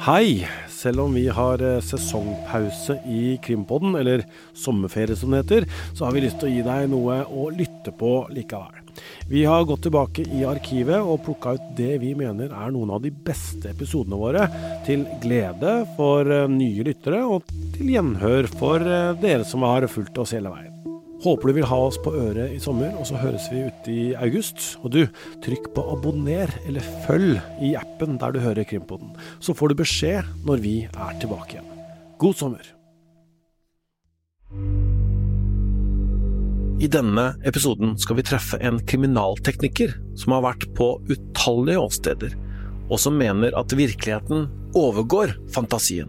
Hei! Selv om vi har eh, sesongpause i Krimpodden, eller sommerferie som det heter, så har vi lyst til å gi deg noe å lytte på likevel. Vi har gått tilbake i arkivet og plukka ut det vi mener er noen av de beste episodene våre, til glede for eh, nye lyttere og til gjenhør for eh, dere som har fulgt oss hele veien. Håper du vil ha oss på øret i sommer, og så høres vi ute i august. Og du, trykk på abonner eller følg i appen der du hører Krimpodden, så får du beskjed når vi er tilbake igjen. God sommer! I denne episoden skal vi treffe en kriminaltekniker som har vært på utallige åsteder, og som mener at virkeligheten overgår fantasien.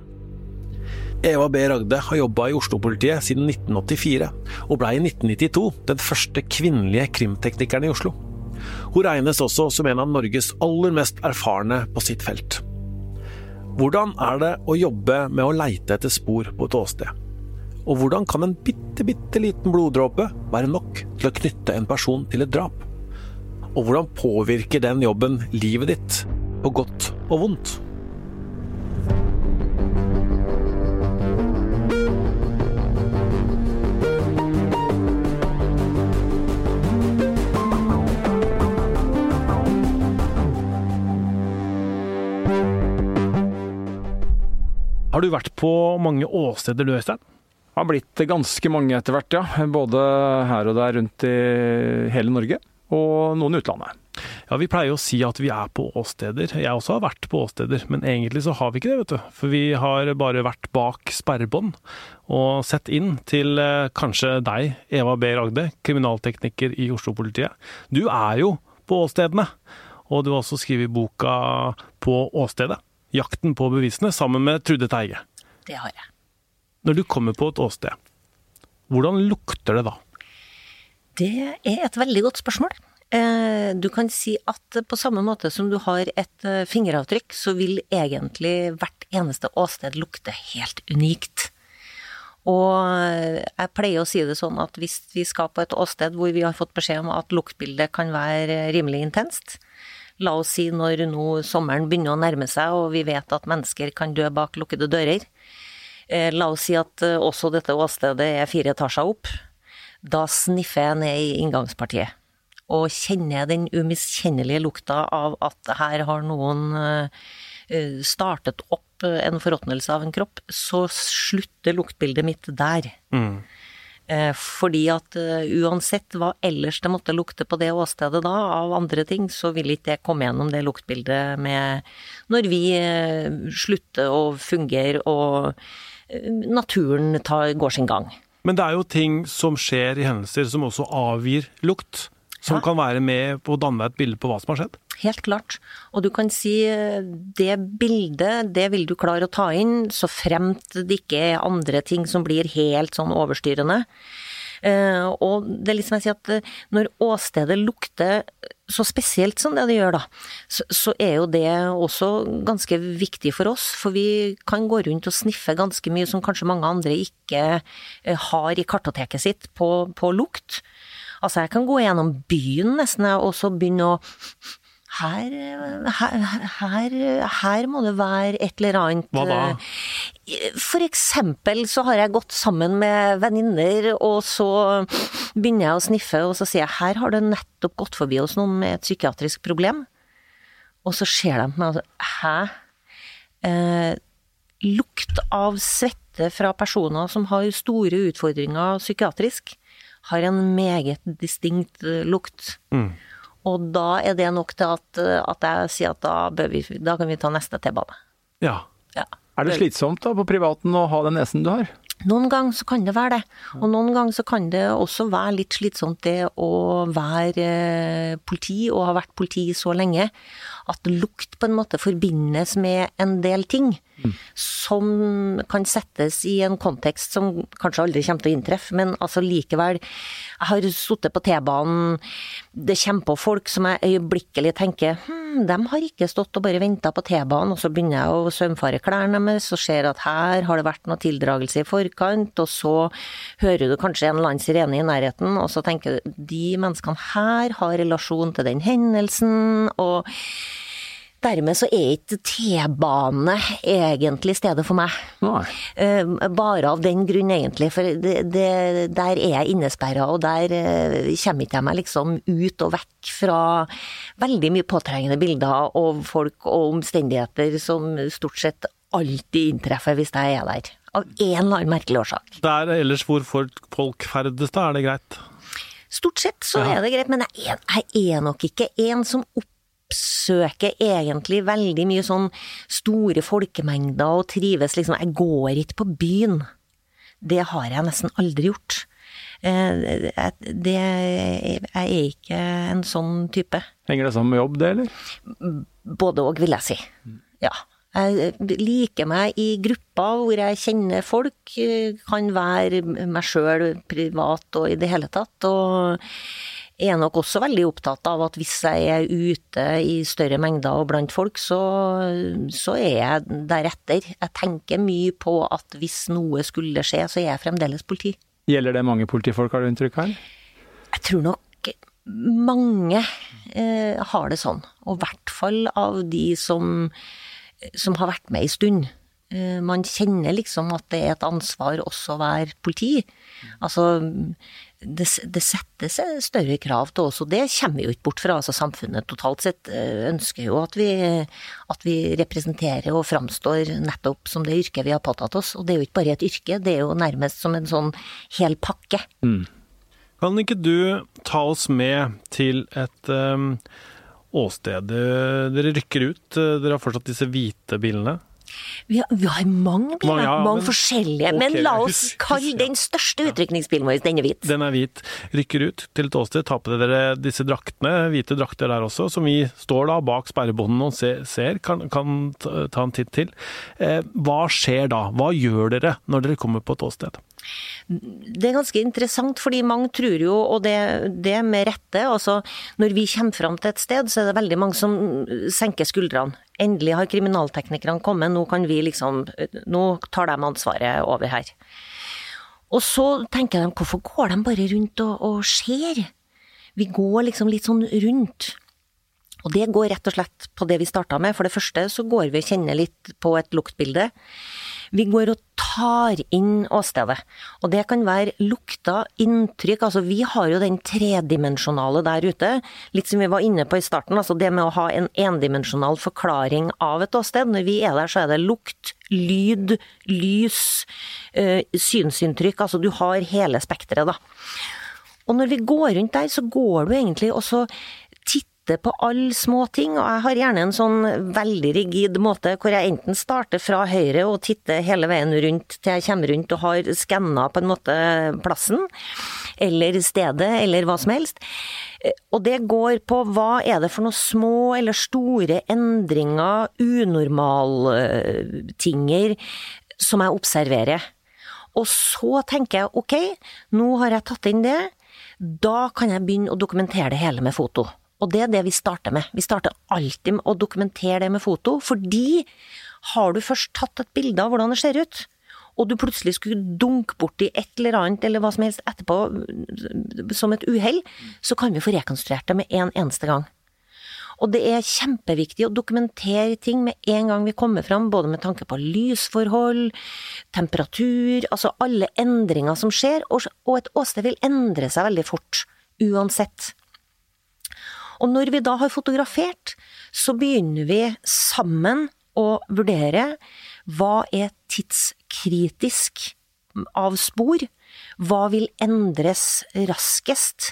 Eva B. Ragde har jobba i Oslo-politiet siden 1984, og ble i 1992 den første kvinnelige krimteknikeren i Oslo. Hun regnes også som en av Norges aller mest erfarne på sitt felt. Hvordan er det å jobbe med å leite etter spor på et åsted? Og hvordan kan en bitte, bitte liten bloddråpe være nok til å knytte en person til et drap? Og hvordan påvirker den jobben livet ditt, på godt og vondt? Har du vært på mange åsteder du, Øystein? Har blitt ganske mange etter hvert, ja. Både her og der rundt i hele Norge, og noen i utlandet. Ja, Vi pleier å si at vi er på åsteder. Jeg også har vært på åsteder, men egentlig så har vi ikke det, vet du. For vi har bare vært bak sperrebånd og sett inn til eh, kanskje deg, Eva B. Ragde, kriminaltekniker i Oslo-politiet. Du er jo på åstedene, og du har også skrevet boka På åstedet. 'Jakten på bevisene', sammen med Trude Teige. Det har jeg. Når du kommer på et åsted, hvordan lukter det da? Det er et veldig godt spørsmål. Eh, Du kan si at på samme måte som du har et eh, fingeravtrykk, så vil egentlig hvert eneste åsted lukte helt unikt. Og eh, jeg pleier å si det sånn at hvis vi skal på et åsted hvor vi har fått beskjed om at luktbildet kan være rimelig intenst, la oss si når nå sommeren begynner å nærme seg og vi vet at mennesker kan dø bak lukkede dører, eh, la oss si at eh, også dette åstedet er fire etasjer opp, da sniffer jeg ned i inngangspartiet og kjenner den umiskjennelige lukta av at her har noen eh, startet opp en forråtnelse av en kropp, så slutter luktbildet mitt der. Eh, Fordi at eh, uansett hva ellers det måtte lukte på det åstedet da, av andre ting, så vil ikke det komme gjennom det luktbildet med når vi eh, slutter å fungere og eh, naturen tar, går sin gang. Men det er jo ting som skjer i hendelser som også avgir lukt. Som Ja. kan være med på å danne et bilde på hva som har skjedd. Helt klart. Og du kan si eh, det bildet, det vil du klare å ta inn, så fremt det ikke er andre ting som blir helt sånn overstyrende. Eh, og det er liksom jeg sier at eh, når åstedet lukter så spesielt som det det gjør da, så, så er jo det også ganske viktig for oss, for vi kan gå rundt og sniffe ganske mye som kanskje mange andre ikke har i kartoteket sitt på, på lukt. Altså jeg kan gå gjennom byen nesten og så begynne å her, her, her, her må det være et eller annet Hva da? For eksempel så har jeg gått sammen med venninner, og så begynner jeg å sniffe, og så sier jeg her har det nettopp gått forbi oss noen med et psykiatrisk problem. Og så ser de på meg og sier hæ? Eh, lukt av svette fra personer som har store utfordringer psykiatrisk, har en meget distinkt eh, lukt. Mm. Og da er det nok til at, at jeg sier at da, vi, da kan vi ta neste T-bane. Ja. Ja. Er det slitsomt da på privaten å ha den nesen du har? Noen ganger så kan det være det, og noen ganger så kan det også være litt slitsomt det å være eh, politi og ha vært politi så lenge, at lukt på en måte forbindes med en del ting som kan settes i en kontekst som kanskje aldri kommer til å inntreffe, men altså likevel. Jeg har sittet på T-banen, det kommer på folk som jeg øyeblikkelig tenker hm, de har ikke stått og bare venta på T-banen, og så begynner jeg å sømfare klærne deres og ser at her har det vært noe tildragelse i forkant, og så hører du kanskje en eller annen sirene i nærheten, og så tenker du de menneskene her har relasjon til den hendelsen, og Dermed så er ikke T-bane egentlig stedet for meg. Nei. Eh, Bare av den grunn, egentlig. For det, det, der er jeg innesperra, og der eh, kommer ikke jeg meg liksom ut og vekk fra veldig mye påtrengende bilder og folk og omstendigheter som stort sett alltid inntreffer hvis jeg er der. Av en eller annen merkelig årsak. Der ellers hvor folk, ferdes, da er det greit? Stort sett så Ja. er det greit, men jeg er, jeg er nok ikke en som oppsøker egentlig veldig mye sånn store folkemengder og trives liksom Jeg går ikke på byen. Det har jeg nesten aldri gjort. Eh, Det, jeg er ikke en sånn type. Henger det sammen med jobb, det, eller? Både og, vil jeg si. Ja. Jeg liker meg i grupper hvor jeg kjenner folk, eh, kan være meg sjøl privat og i det hele tatt. Og er nok også veldig opptatt av at hvis jeg er ute i større mengder og blant folk, så, så er jeg deretter. Jeg tenker mye på at hvis noe skulle skje, så er jeg fremdeles politi. Gjelder det mange politifolk, har du inntrykk her? Jeg tror nok mange eh, har det sånn, og i hvert fall av de som, som har vært med en stund. Eh, man kjenner liksom at det er et ansvar også å være politi. Altså, det, det settes større krav til oss, og det kommer vi jo ikke bort fra. Altså, samfunnet totalt sett eh, ønsker jo at vi, at vi representerer og framstår nettopp som det yrket vi har påtatt oss. Og det er jo ikke bare et yrke, det er jo nærmest som en sånn hel pakke. Kan ikke du ta oss med til et um, åsted? Dere rykker ut, dere har fortsatt disse hvite bilene. Vi har, vi har mange biler, ja, mange men- forskjellige. Okay, men la oss kalle den største utrykningsbilen vår, den er hvit. Den er hvit. Rykker ut til et åsted, tar på dere disse draktene, hvite drakter der også, som vi står da bak sperrebåndene og ser, ser kan, kan ta ta en titt til. Eh, hva skjer da? Hva gjør dere når dere kommer på et åsted? Det er ganske interessant, fordi mange tror jo, og det, det med rette, altså når vi kommer fram til et sted, så er det veldig mange som senker skuldrene. Endelig har kriminalteknikerne kommet, nå kan vi liksom, nå tar de ansvaret over her. Og så tenker de, hvorfor går de bare rundt og, og ser? Vi går liksom litt sånn rundt. Og det går rett og slett på det vi starta med. For det første så går vi og kjenner litt på et luktbilde. Vi går og tar inn åstedet. Og det kan være lukter, inntrykk. Altså vi har jo den tredimensjonale der ute. Litt som vi var inne på i starten. Altså det med å ha en endimensjonal forklaring av et åsted. Når vi er der så er det lukt, lyd, lys, eh, synsinntrykk. Altså du har hele spekteret, da. Og når vi går rundt der, så går du egentlig og så på alle små ting, og jeg har gjerne en sånn veldig rigid måte hvor jeg enten starter fra høyre og titter hele veien rundt til jeg kommer rundt og har skanna på en måte plassen, eller stedet, eller hva som helst. Eh, Og det går på hva er det for noen små eller store endringer, unormaltinger, som jeg observerer. Og så tenker jeg ok, nå har jeg tatt inn det, da kan jeg begynne å dokumentere det hele med foto. Og det er det vi starter med. Vi starter alltid med å dokumentere det med foto, fordi har du først tatt et bilde av hvordan det ser ut, og du plutselig skulle dunke borti et eller annet eller hva som helst etterpå som et uhell, så kan vi få rekonstruert det med en eneste gang. Og det er kjempeviktig å dokumentere ting med en gang vi kommer fram, både med tanke på lysforhold, temperatur, altså alle endringer som skjer, og et åsted vil endre seg veldig fort, uansett. Og når vi da har fotografert, så begynner vi sammen å vurdere hva er tidskritisk av spor, hva vil endres raskest,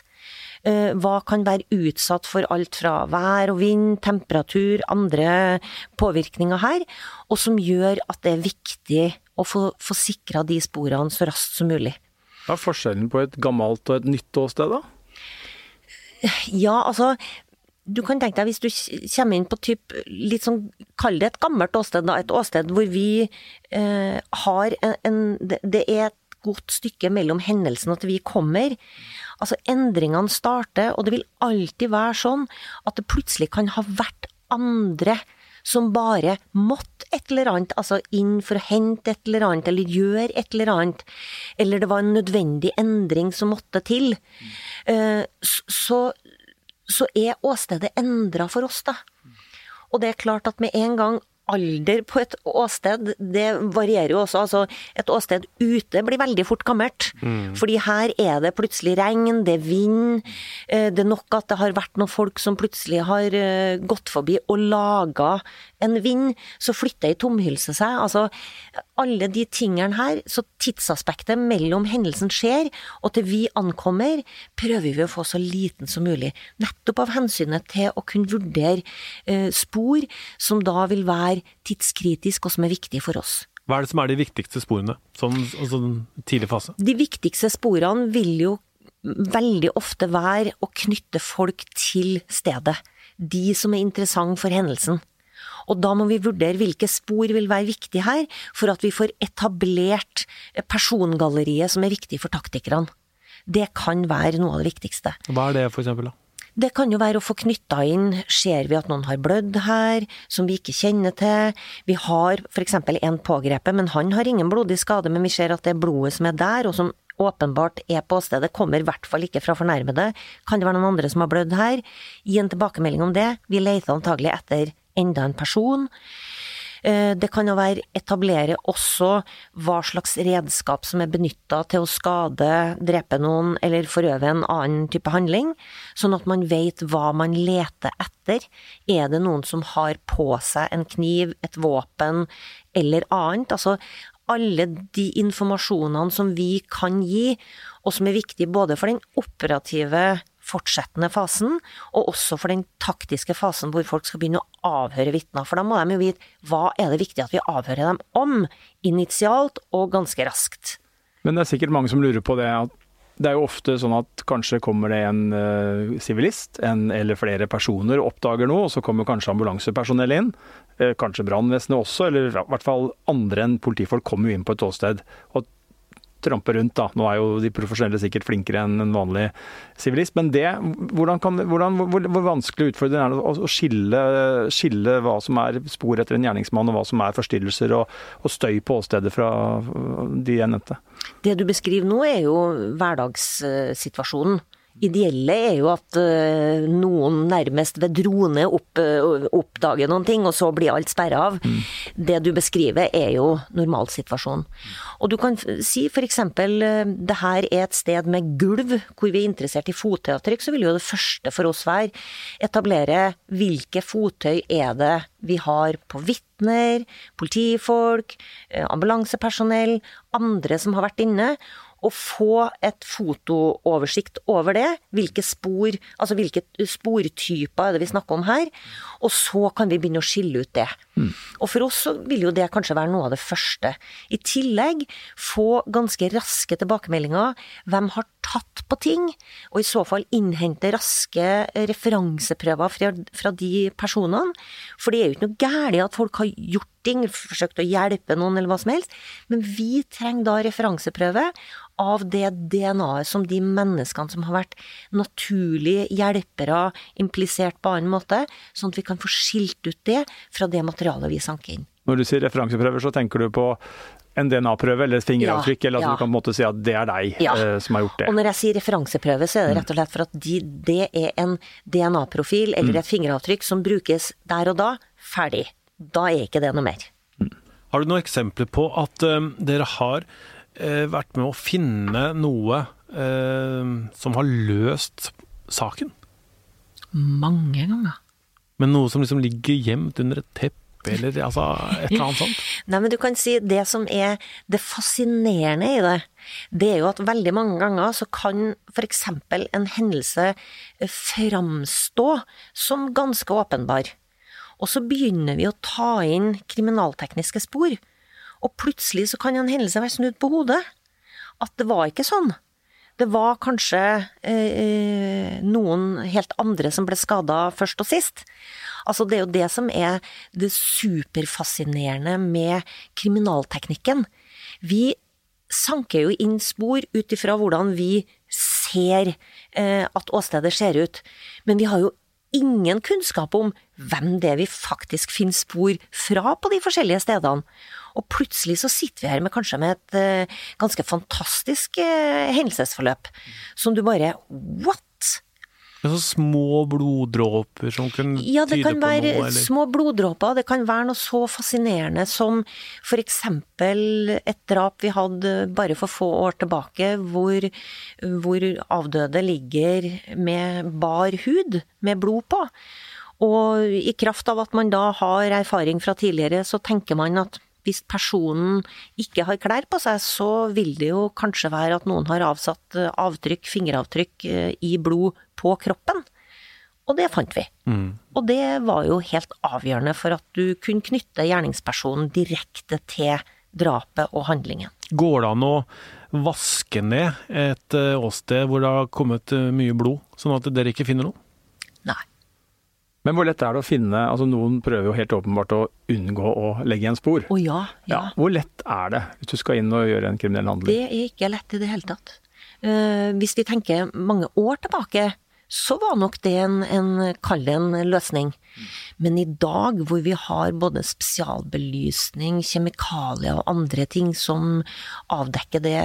Eh, hva kan være utsatt for alt fra vær og vind, temperatur, andre påvirkninger her, og som gjør at det er viktig å få, få sikra de sporene så raskt som mulig. Hva er forskjellen på et gammelt og et nytt åsted, da? Ja, altså du kan tenke deg hvis du kommer inn på typ, litt sånn, kall det et gammelt åsted, da, et åsted hvor vi eh, har en, en det, er et godt stykke mellom hendelsen til vi kommer. Altså endringene starter, og det vil alltid være sånn at det plutselig kan ha vært andre som bare måtte et eller annet, altså inn for å hente et eller annet, eller gjøre et eller annet, eller det var en nødvendig endring som måtte til. Eh, så, så er åstedet endra for oss, da. Og det er klart at med en gang alder på et åsted, det varierer jo også. Altså, et åsted ute blir veldig fort gammelt. Mm. Fordi her er det plutselig regn, det er vind. Eh, det er nok at det har vært noen folk som plutselig har eh, gått forbi og laga en vind. Så flytter ei tomhylse seg. Altså, alle de tingene her. Så tidsaspektet mellom hendelsen skjer og til vi ankommer, prøver vi å få så liten som mulig. Nettopp av hensynet til å kunne vurdere eh, spor som da vil være tidskritisk, og som er viktig for oss. Hva er det som er de viktigste sporene, sånn, sånn tidlig fase? De viktigste sporene vil jo veldig ofte være å knytte folk til stedet. De som er interessant for hendelsen. Og da må vi vurdere hvilke spor vil være viktige her, for at vi får etablert persongalleriet som er viktig for taktikerne. Det kan være noe av det viktigste. Hva er det for eksempel, da? Det kan jo være å få knytta inn, ser vi at noen har blødd her, som vi ikke kjenner til. Vi har f.eks. en pågrepet, men han har ingen blodig skade, men vi ser at det er blodet som er der, og som åpenbart er på åstedet, kommer i hvert fall ikke fra fornærmede. Kan det være noen andre som har blødd her? Gi en tilbakemelding om det. Vi leter antagelig etter enda en person. Eh, det kan jo være etablere også hva slags redskap som er benytta til å skade, drepe noen eller forøve en annen type handling, sånn at man vet hva man leter etter. Er det noen som har på seg en kniv, et våpen eller annet? Altså alle de informasjonene som vi kan gi, og som er viktig både for den operative fortsettende fasen, og også for den taktiske fasen hvor folk skal begynne å avhøre vitner. For da må de jo vite hva er det viktig at vi avhører dem om, initialt og ganske raskt. Men det er sikkert mange som lurer på det at det er jo ofte sånn at kanskje kommer det en eh, sivilist eller flere personer og oppdager noe, og så kommer kanskje ambulansepersonell inn. Uh, kanskje brannvesenet også, eller i hvert fall andre enn politifolk kommer jo inn på et åsted. Og trampe rundt. da. Nå er jo de profesjonelle sikkert flinkere enn en vanlig sivilist, men det, hvordan kan, hvordan, hvor, hvor, vanskelig utfordrende er det å skille, skille, hva som er spor etter en gjerningsmann, og hva som er forstyrrelser og, og støy på åstedet fra de jeg nevnte? Det du beskriver nå er jo hverdagssituasjonen ideelle er jo at uh, noen nærmest ved drone opp, uh, oppdager noen ting, og så blir alt sperra av. Mm. Det du beskriver er jo normalsituasjonen. Og du kan si f.eks. Eh, det her er et sted med gulv, hvor vi er interessert i fotavtrykk, så vil jo det første for oss være etablere hvilke fottøy er det vi har på vitner, politifolk, ambulansepersonell, andre som har vært inne å få et fotooversikt over det. Hvilke spor, altså hvilke sportyper er det vi snakker om her? Og så kan vi begynne å skille ut det. Mm. Og for oss så vil jo det kanskje være noe av det første. I tillegg få ganske raske tilbakemeldinger. Hvem har tatt på ting? Og i så fall innhente raske referanseprøver fra, fra de personene. For det er jo ikke noe galt at folk har gjort ting, forsøkt å hjelpe noen eller hva som helst, men vi trenger da referanseprøve av det DNA-et som de menneskene som har vært naturlige hjelpere, implisert på annen måte, sånn at vi kan få skilt ut det fra det materialet vi sank inn. Når du sier referanseprøver, så tenker du på en DNA-prøve eller et fingeravtrykk, ja, eller at ja. du kan på en måte si at det er deg ja. eh, som har gjort det. Og når jeg sier referanseprøve, så er det rett og slett for at de, det er en DNA-profil eller mm. et fingeravtrykk som brukes der og da, ferdig. Da er ikke det noe mer. Mm. Har du noen eksempler på at um, dere har uh, vært med å finne noe uh, som har løst saken? Mange ganger. Men noe som liksom ligger gjemt under et teppe? eller altså et eller annet sånt? Nei, men du kan si det som er det fascinerende i det, det er jo at veldig mange ganger så kan f.eks. en hendelse framstå som ganske åpenbar. Og så begynner vi å ta inn kriminaltekniske spor, og plutselig så kan en hendelse være snudd på hodet. At det var ikke sånn. Det var kanskje eh, noen helt andre som ble skada først og sist. Altså, det er jo det som er det superfascinerende med kriminalteknikken. Vi sanker jo inn spor ut ifra hvordan vi ser eh, at åstedet ser ut. Men vi har jo ingen kunnskap om hvem det er vi faktisk finner spor fra på de forskjellige stedene. Og plutselig så sitter vi her med kanskje med et uh, ganske fantastisk uh, hendelsesforløp, som du bare What?! Men så små bloddråper som kan Ja, det tyde kan på være noe, små bloddråper. Det kan være noe så fascinerende som eksempel et drap vi hadde bare for få år tilbake, hvor, hvor avdøde ligger med bar hud, med blod på. Og i kraft av at man da har erfaring fra tidligere, så tenker man at hvis personen ikke har klær på seg, så vil det jo kanskje være at noen har avsatt eh, avtrykk, fingeravtrykk, eh, i blod på kroppen. Og det fant vi. Og det var jo helt avgjørende for at du kunne knytte gjerningspersonen direkte til drapet og handlingen. Går det an å vaske ned et eh, åsted hvor det har kommet mye blod, sånn at dere ikke finner noe? Men hvor lett er det å finne altså Noen prøver jo helt åpenbart å unngå å legge igjen spor. Å ja, ja. Hvor lett er det hvis du skal inn og gjøre en kriminell handling? Det er ikke lett i det hele tatt. Uh, hvis vi tenker mange år tilbake, så var nok det en, en kall det en løsning. Men i dag, hvor vi har både spesialbelysning, kjemikalier og andre ting som avdekker det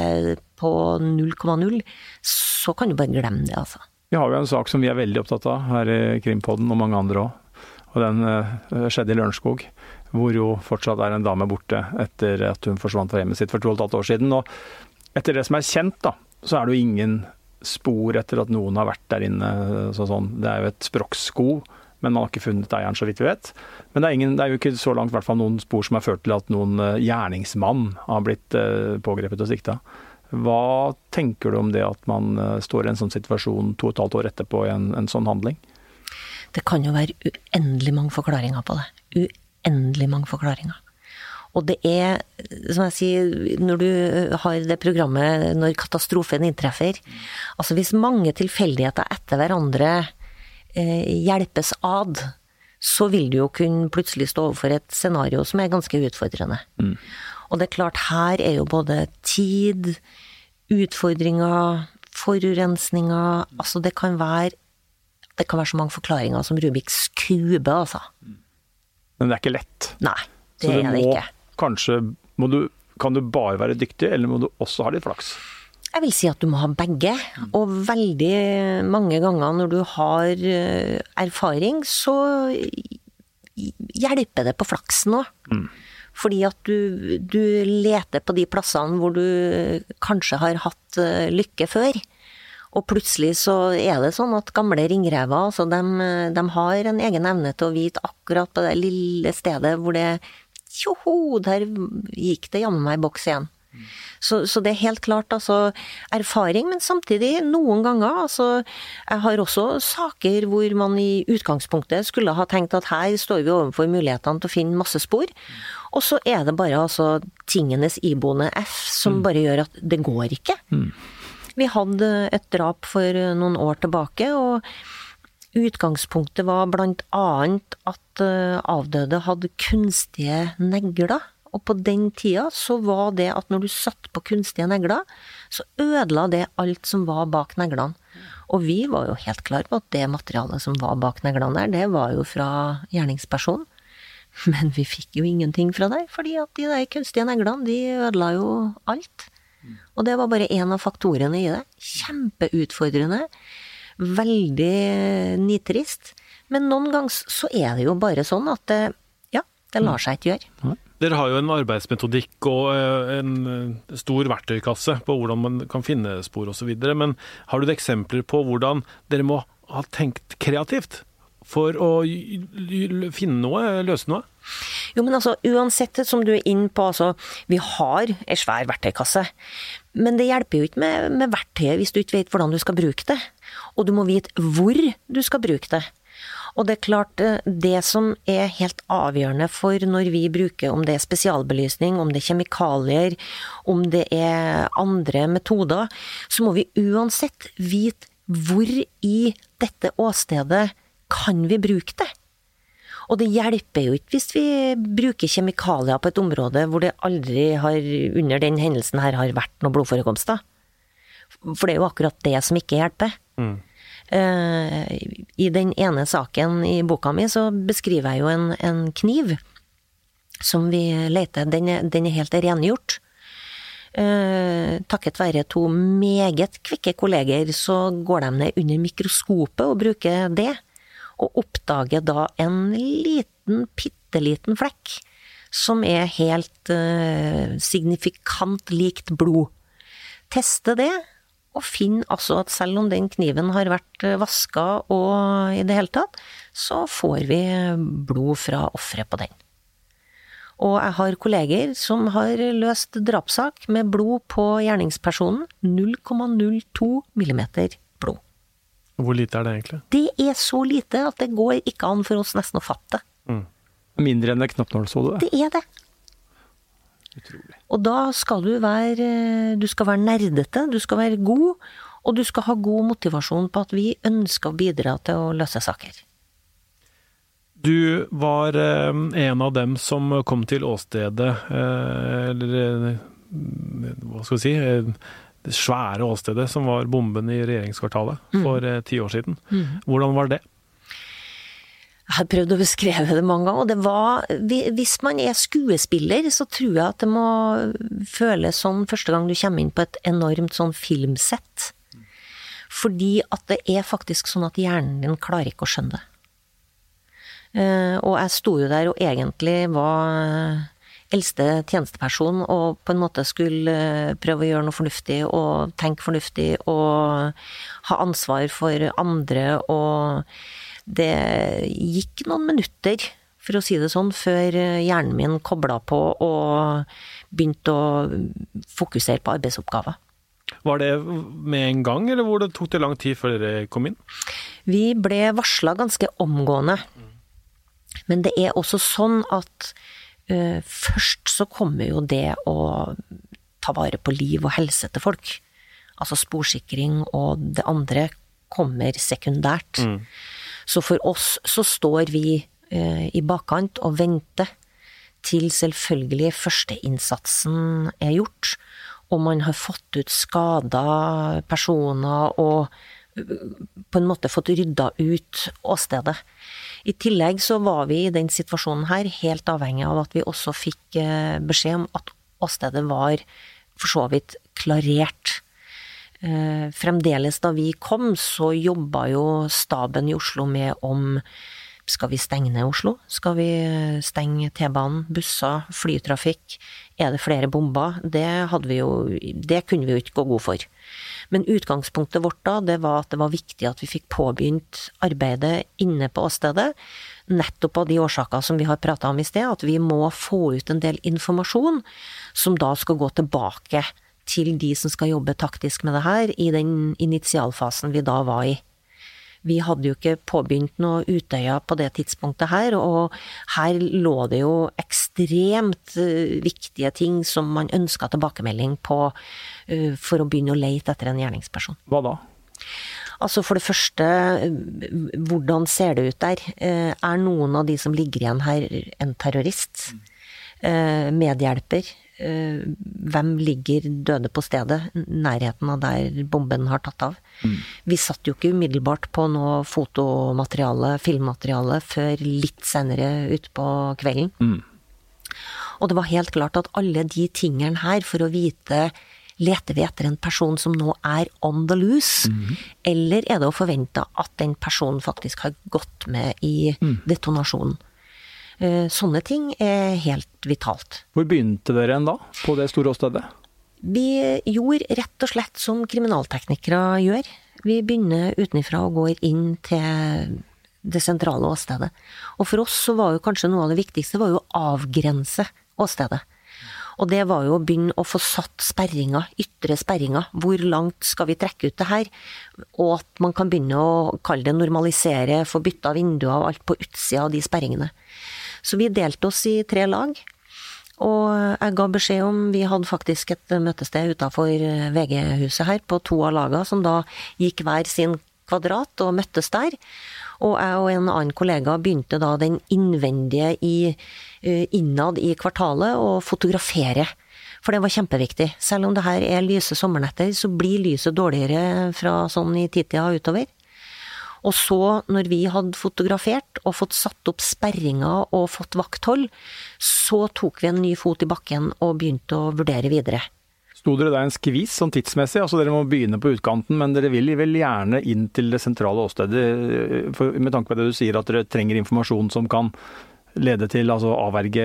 på 0,0, så kan du bare glemme det, altså. Vi har jo en sak som vi er veldig opptatt av her i Krimpodden, og mange andre òg. Og den eh, skjedde i Lørenskog, hvor jo fortsatt er en dame borte etter at hun forsvant fra hjemmet sitt for to og et halvt år siden. Og etter det som er kjent, da, så er det jo ingen spor etter at noen har vært der inne. Så sånn. Det er jo et Sprox-sko, men man har ikke funnet eieren, så vidt vi vet. Men det er, ingen, det er jo ikke så langt hvert noen spor som har ført til at noen eh, gjerningsmann har blitt eh, pågrepet og sikta. Hva tenker du om det at man eh, står i en sånn situasjon to og et halvt år etterpå i en, en sånn handling? Det kan jo være uendelig mange forklaringer på det. Uendelig mange forklaringer. Og det er, som jeg sier, når du har det programmet når katastrofen inntreffer Altså hvis mange tilfeldigheter etter hverandre eh, hjelpes ad, så vil du jo kunne plutselig stå overfor et scenario som er ganske utfordrende. Og det er klart, her er jo både tid, utfordringer, forurensninger Altså det kan være det kan være så mange forklaringer som Rubiks kube, altså. Men det er ikke lett. Nei, det, er det ikke. kanskje må du, Kan du bare være dyktig, eller må du også ha litt flaks? Jeg vil si at du må ha begge, og veldig mange ganger når du har eh, erfaring, så hjelper det på flaksen òg. Fordi at du, du leter på de plassene hvor du kanskje har hatt eh, lykke før. Og plutselig så er det sånn at gamle ringrever, altså de, de har en egen evne til å vite akkurat på det lille stedet hvor det Tjoho, der gikk det jammen meg boks igjen. Så, så det er helt klart altså erfaring, men samtidig noen ganger altså Jeg har også saker hvor man i utgangspunktet skulle ha tenkt at her står vi overfor mulighetene til å finne masse spor, og så er det bare altså tingenes iboende F som bare gjør at det går ikke. Vi hadde et drap for noen år tilbake, og utgangspunktet var blant annet at eh, avdøde hadde kunstige negler. Og på den tida så var det at når du satt på kunstige negler, så ødela det alt som var bak neglene. Og vi var jo helt klar på at det materialet som var bak neglene der, det var jo fra gjerningspersonen. Men vi fikk jo ingenting fra der, fordi at de der kunstige neglene, de ødela jo alt. Og det var bare én av faktorene i det. Kjempeutfordrende. Veldig nitrist. Men noen ganger så er det jo bare sånn at det, ja, det lar seg ikke gjøre. Dere har jo en arbeidsmetodikk og eh, en eh, stor verktøykasse på hvordan man kan finne spor osv. Men har du eksempler på hvordan dere må ha tenkt kreativt for å finne noe, løse noe? Jo, men altså, uansett som du er inne på, altså, vi har ei svær verktøykasse. Men det hjelper jo ikke med, med verktøyet hvis du ikke vet hvordan du skal bruke det. Og du må vite hvor du skal bruke det. Og det er klart, eh, det som er helt avgjørende for når vi bruker, om det er spesialbelysning, om det er kjemikalier, om det er andre metoder, så må vi uansett vite hvor i dette åstedet kan vi bruke det. Og det hjelper jo ikke hvis vi bruker kjemikalier på et område hvor det aldri har, under den hendelsen her, har vært noen blodforekomster. For det er jo akkurat det som ikke hjelper. Eh, I den ene saken i boka mi så beskriver jeg jo en, en kniv som vi leter Den er, den er helt rengjort. Eh, takket være to meget kvikke kolleger, så går de ned under mikroskopet og bruker det, og oppdager da en liten, bitte liten flekk som er helt eh, signifikant likt blod. Teste det, og finn altså at selv om den kniven har vært vaska og i det hele tatt, så får vi blod fra offeret på den. Og jeg har kolleger som har løst drapssak med blod på gjerningspersonen. 0,02 millimeter blod. Hvor lite er det egentlig? Det er så lite at det går ikke an for oss nesten å fatte. Mm. Mindre enn et knappnålshode? Det er det. Utrolig. Og da skal du være Du skal være nerdete, du skal være god, og du skal ha god motivasjon på at vi ønsker å bidra til å løse saker. Du var eh, en av dem som kom til åstedet, eh, eller eh, hva skal vi si det svære åstedet som var bomben i regjeringskvartalet for eh, ti år siden. Hvordan var det? Jeg har prøvd å beskrive det mange ganger, og det var Hvis man er skuespiller, så tror jeg at det må føles sånn første gang du kommer inn på et enormt sånn filmsett. Fordi at det er faktisk sånn at hjernen din klarer ikke å skjønne det. Eh, og jeg sto jo der og egentlig var eldste tjenesteperson og på en måte skulle eh, prøve å gjøre noe fornuftig og tenke fornuftig og ha ansvar for andre og det gikk noen minutter, for å si det sånn, før hjernen min kobla på og begynte å fokusere på arbeidsoppgaver. Var det med en gang, eller hvor det tok det lang tid før dere kom inn? Vi ble varsla ganske omgående. Men det er også sånn at uh, først så kommer jo det å ta vare på liv og helse til folk. Altså sporsikring og det andre kommer sekundært. Mm. Så for oss så står vi eh, i bakkant og venter til selvfølgelig førsteinnsatsen er gjort, og man har fått ut skada personer og på en måte fått rydda ut åstedet. I tillegg så var vi i den situasjonen her helt avhengig av at vi også fikk eh, beskjed om at åstedet var for så vidt klarert. Eh, fremdeles da vi kom, så jobba jo staben i Oslo med om skal vi stenge ned Oslo? Skal vi stenge T-banen, busser, flytrafikk? Er det flere bomber? Det, jo, det kunne vi jo ikke gå god for. Men utgangspunktet vårt da, det var at det var viktig at vi fikk påbegynt arbeidet inne på åstedet. Nettopp av de årsaker som vi har prata om i sted, at vi må få ut en del informasjon som da skal gå tilbake til de som skal jobbe taktisk med det her, i den initialfasen vi da var i. Vi hadde jo ikke påbegynt noe Utøya på det tidspunktet her, og her lå det jo ekstremt uh, viktige ting som man ønska tilbakemelding på uh, for å begynne å leite etter en gjerningsperson. Hva da? Altså for det første, hvordan ser det ut der? Er noen av de som ligger igjen her en terrorist? Medhjelper? Hvem ligger døde på stedet? Nærheten av der bomben har tatt av? Mm. Vi satt jo ikke umiddelbart på noe fotomateriale, filmmateriale, før litt senere utpå kvelden. Mm. Og det var helt klart at alle de tingene her, for å vite Leter vi etter en person som nå er on the loose, mm. eller er det å forvente at den personen faktisk har gått med i mm. detonasjonen? Eh, sånne ting er helt vitalt. Hvor begynte dere da, på det store åstedet? Vi gjorde rett og slett som kriminalteknikere gjør. Vi begynner utenfra og går inn til det sentrale åstedet. Og for oss så var jo kanskje noe av det viktigste var jo å avgrense åstedet. Og det var jo å begynne å få satt sperringer, ytre sperringer. Hvor langt skal vi trekke ut det her? Og at man kan begynne å kalle det normalisere, få bytta vinduer og alt på utsida av de sperringene. Så vi delte oss i tre lag. Og jeg ga beskjed om Vi hadde faktisk et møtested utafor VG-huset her, på to av lagene, som da gikk hver sin kvadrat og møttes der. Og jeg og en annen kollega begynte da den innvendige i, eh, innad i kvartalet å fotografere. For det var kjempeviktig. Selv om det her er lyse sommernetter, så blir lyset dårligere fra sånn i titida utover. Og så, når vi hadde fotografert og fått satt opp sperringer og fått vakthold, så tok vi en ny fot i bakken og begynte å vurdere videre. Sto dere der en skvis sånn tidsmessig? Altså Dere må begynne på utkanten, men dere vil vel gjerne inn til det sentrale åstedet, for, med tanke på det du sier at dere trenger informasjon som kan lede til altså avverge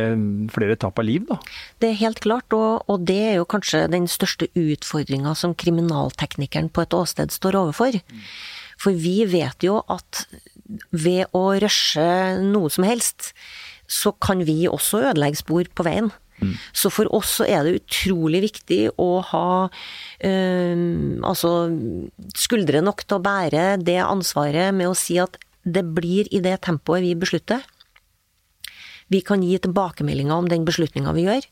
flere tap av liv, da? Det er helt klart, og, og det er jo kanskje den største utfordringa som kriminalteknikeren på et åsted står overfor. For vi vet jo at ved å rushe noe som helst, så kan vi også ødelegge spor på veien. Mm. Så for oss så er det utrolig viktig å ha øh, altså skuldre nok til å bære det ansvaret med å si at det blir i det tempoet vi beslutter. Vi kan gi tilbakemeldinger om den beslutninga vi gjør,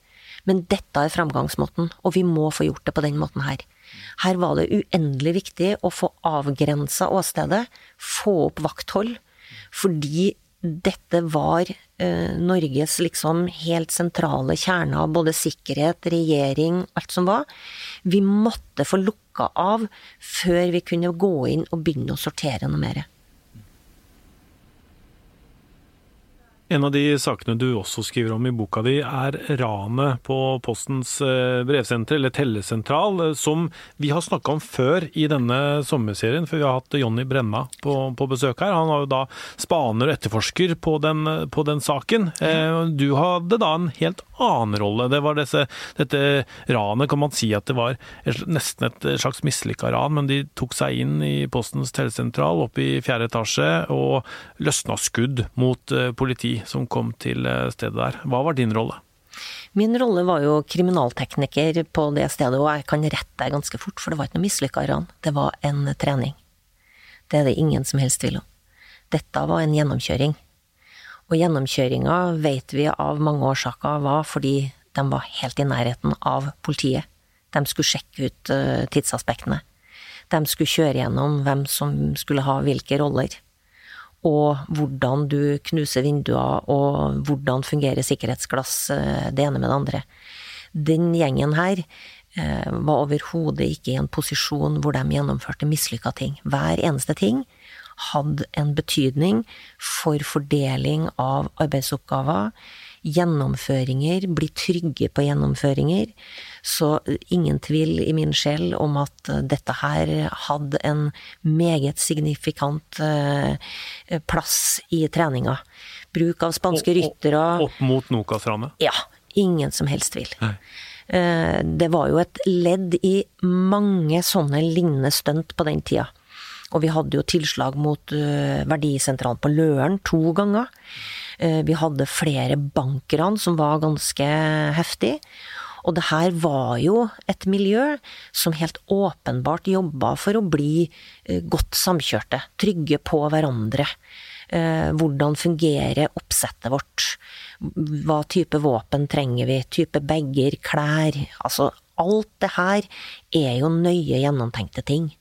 men dette er framgangsmåten, og vi må få gjort det på den måten her. Her var det uendelig viktig å få avgrensa åstedet, få opp vakthold, fordi dette var eh, Norges liksom helt sentrale kjerne av både sikkerhet, regjering, alt som var. Vi måtte få lukka av før vi kunne gå inn og begynne å sortere noe mer. En av de sakene du også skriver om i boka di, er ranet på Postens eh, brevsenter, eller tellesentral, eh, som vi har snakka om før i denne sommerserien, for vi har hatt Jonny Brenna på, på, besøk her. Han var jo da spaner og etterforsker på den, på den saken. Eh, du hadde da en helt annen rolle. Det var disse, dette ranet, kan man si at det var nesten et slags mislykka ran, men de tok seg inn i Postens telesentral oppe i fjerde etasje og løsna skudd mot politi som kom til eh, stedet der. Hva var din rolle? Min rolle var jo kriminaltekniker på det stedet, og jeg kan rette deg ganske fort, for det var ikke noe mislykka ran. Det var en trening. Det er det ingen som helst tvil om. Dette var en gjennomkjøring. Og gjennomkjøringa vet vi av mange årsaker var fordi de var helt i nærheten av politiet. De skulle sjekke ut eh, tidsaspektene. De skulle kjøre gjennom hvem som skulle ha hvilke roller og hvordan du knuser vinduer, og hvordan fungerer sikkerhetsglass, eh, det ene med det andre. Den gjengen her eh, var overhodet ikke i en posisjon hvor de gjennomførte mislykka ting. Hver eneste ting hadde en betydning for fordeling av arbeidsoppgaver, gjennomføringer, bli trygge på gjennomføringer. Så ingen tvil i min sjel om at dette her hadde en meget signifikant eh, plass i treninga. Bruk av spanske ryttere Opp mot Nokas-ranet? Ja. Ingen som helst tvil. Nei. Eh, det var jo et ledd i mange sånne lignende stunt på den tida. Og vi hadde jo tilslag mot eh, verdisentralen på Løren to ganger. Vi hadde flere bankran som var ganske heftig. Og det her var jo et miljø som helt åpenbart jobba for å bli eh, godt samkjørte, trygge på hverandre. Eh, hvordan fungerer oppsettet vårt? Hva type våpen trenger vi? Type bager, klær? Altså, alt det her er jo nøye gjennomtenkte ting.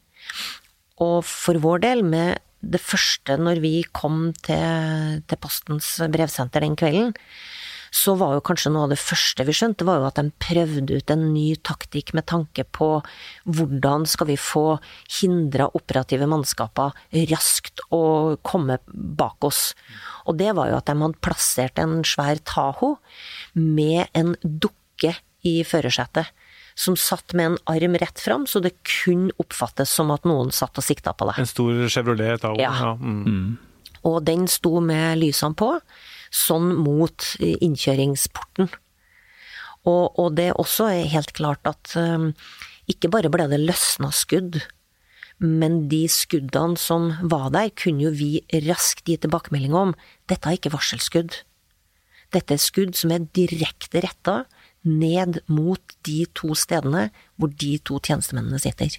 Og for vår del, med det første når vi kom til, til Postens brevsenter den kvelden, så var jo kanskje noe av det første vi skjønte, var jo at de prøvde ut en ny taktikk med tanke på hvordan skal vi få hindra operative mannskaper raskt å komme bak oss. Og det var jo at de hadde plassert en svær Taho med en dukke i førersetet som satt med en arm rett fram, så det kunne oppfattes som at noen satt og sikta på det. En stor Chevrolet Tahoe? Ja. ja. Mm. Og den sto med lysene på sånn mot innkjøringsporten. Og, og det også er helt klart at um, ikke bare ble det løsna skudd, men de skuddene som var der, kunne jo vi raskt gi tilbakemelding om. Dette er ikke varselskudd. Dette er skudd som er direkte retta ned mot de to stedene hvor de to tjenestemennene sitter.